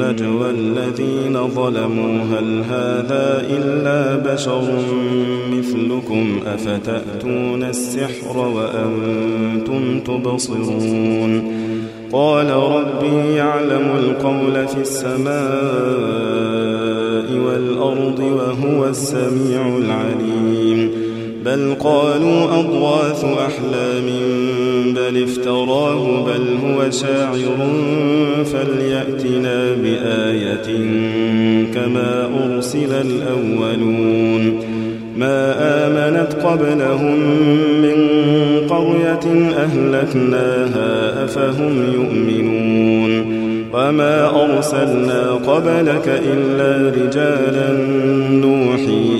النجوى الذين ظلموا هل هذا إلا بشر مثلكم؟ أفتأتون السحر وأنتم تبصرون؟ قال ربي يعلم القول في السماء والأرض وهو السميع العليم. بل قالوا أضواث أحلام بل افتراه بل هو شاعر فليأتنا بآية كما أرسل الأولون ما آمنت قبلهم من قرية أهلكناها أفهم يؤمنون وما أرسلنا قبلك إلا رجالا نوحي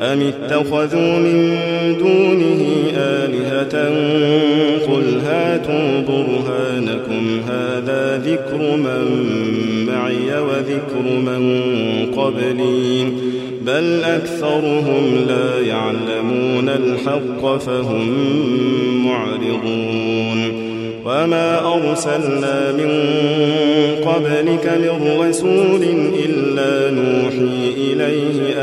أم اتخذوا من دونه آلهة قل هاتوا برهانكم هذا ذكر من معي وذكر من قبلي بل أكثرهم لا يعلمون الحق فهم معرضون وما أرسلنا من قبلك من رسول إلا نوحي إليه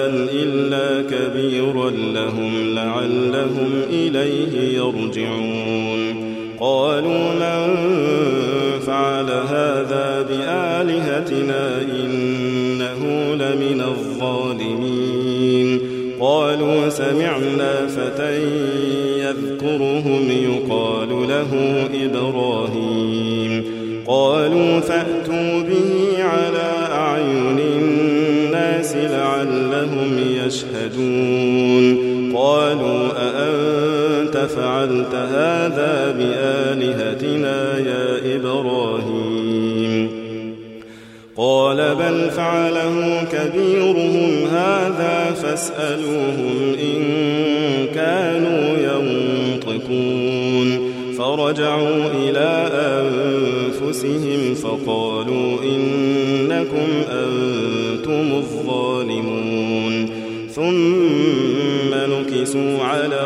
كبيرا لهم لعلهم إليه يرجعون. قالوا من فعل هذا بآلهتنا إنه لمن الظالمين. قالوا سمعنا فتى يذكرهم يقال له إبراهيم. قالوا فأتوا فعلت هذا بآلهتنا يا إبراهيم. قال بل فعله كبيرهم هذا فاسألوهم إن كانوا ينطقون. فرجعوا إلى أنفسهم فقالوا إنكم أنتم الظالمون. ثم نكسوا على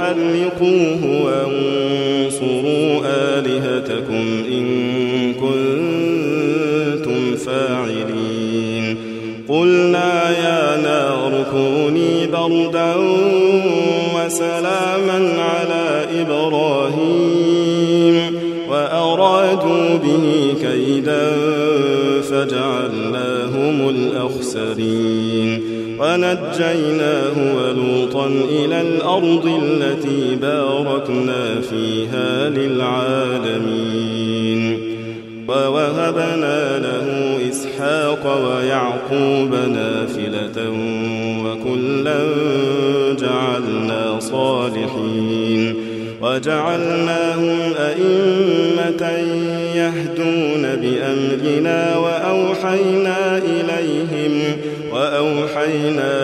قالوا حرقوه وانصروا آلهتكم إن كنتم فاعلين. قلنا يا نار كوني بردا وسلاما على إبراهيم وأرادوا به كيدا فجعلناهم الأخسرين. ونجيناه إلى الأرض التي باركنا فيها للعالمين ووهبنا له إسحاق ويعقوب نافلة وكلا جعلنا صالحين وجعلناهم أئمة يهدون بأمرنا وأوحينا إليهم وأوحينا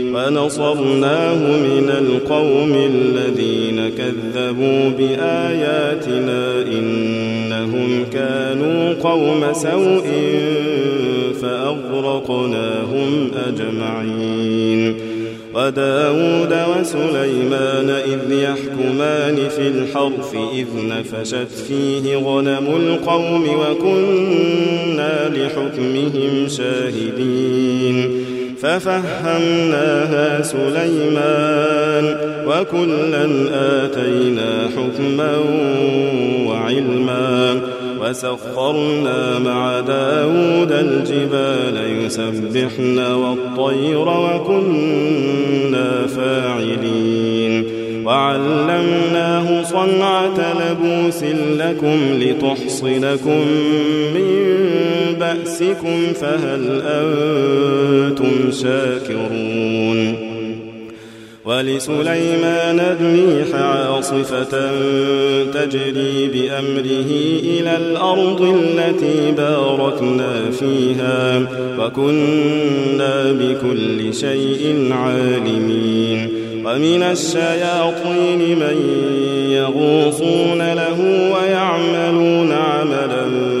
ونصرناه من القوم الذين كذبوا بآياتنا إنهم كانوا قوم سوء فأغرقناهم أجمعين وداود وسليمان إذ يحكمان في الحرف إذ نفشت فيه غنم القوم وكنا لحكمهم شاهدين ففهمناها سليمان وكلا آتينا حكما وعلما وسخرنا مع داود الجبال يسبحن والطير وكنا فاعلين وعلمناه صنعة لبوس لكم لتحصنكم من بأسكم فهل أنتم شاكرون ولسليمان الريح عاصفة تجري بأمره إلى الأرض التي باركنا فيها وكنا بكل شيء عالمين ومن الشياطين من يغوصون له ويعملون عملا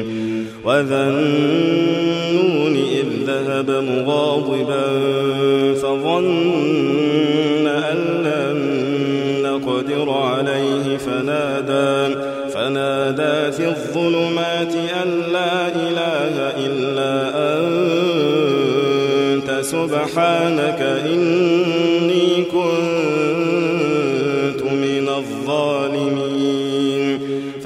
وذا النون إذ ذهب مغاضبا فظن أن لن نقدر عليه فنادى فنادى في الظلمات أن لا إله إلا أنت سبحانك إني كنت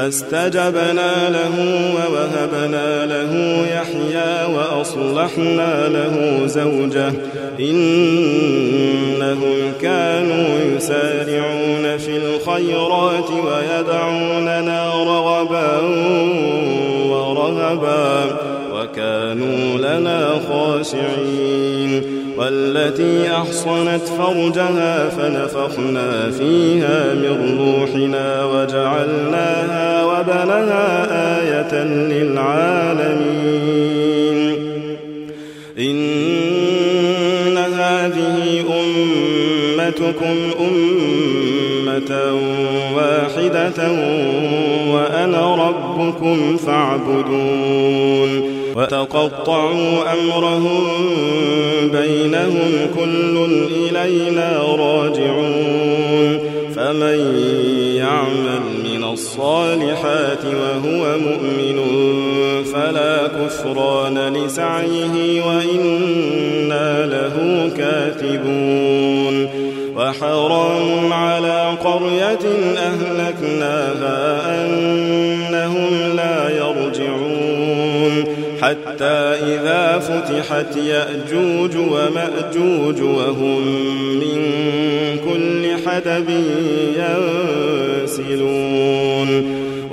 فاستجبنا له ووهبنا له يحيى وأصلحنا له زوجه إنهم كانوا يسارعون في الخيرات ويدعوننا رغبا ورهبا وكانوا لنا خاشعين. والتي أحصنت فرجها فنفخنا فيها من روحنا وجعلناها وبنها آية للعالمين. إن هذه أمتكم أمة واحدة وأنا ربكم فاعبدون. وتقطعوا أمرهم بينهم كل إلينا راجعون. فمن يعمل من الصالحات وهو مؤمن فلا كفران لسعيه وإنا له كاتبون. وحرام على قرية أهلكناها حتى إذا فتحت يأجوج ومأجوج وهم من كل حدب ينسلون.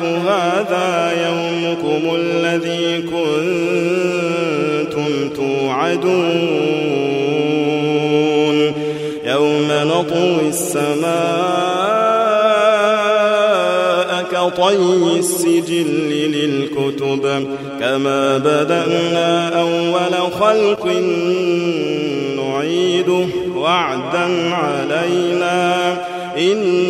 هذا يومكم الذي كنتم توعدون. يوم نطوي السماء كطي السجل للكتب كما بدأنا أول خلق نعيده وعدا علينا. إنا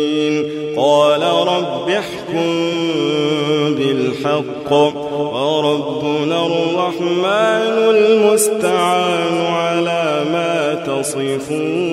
بالحق وربنا الرحمن المستعان على ما تصفون.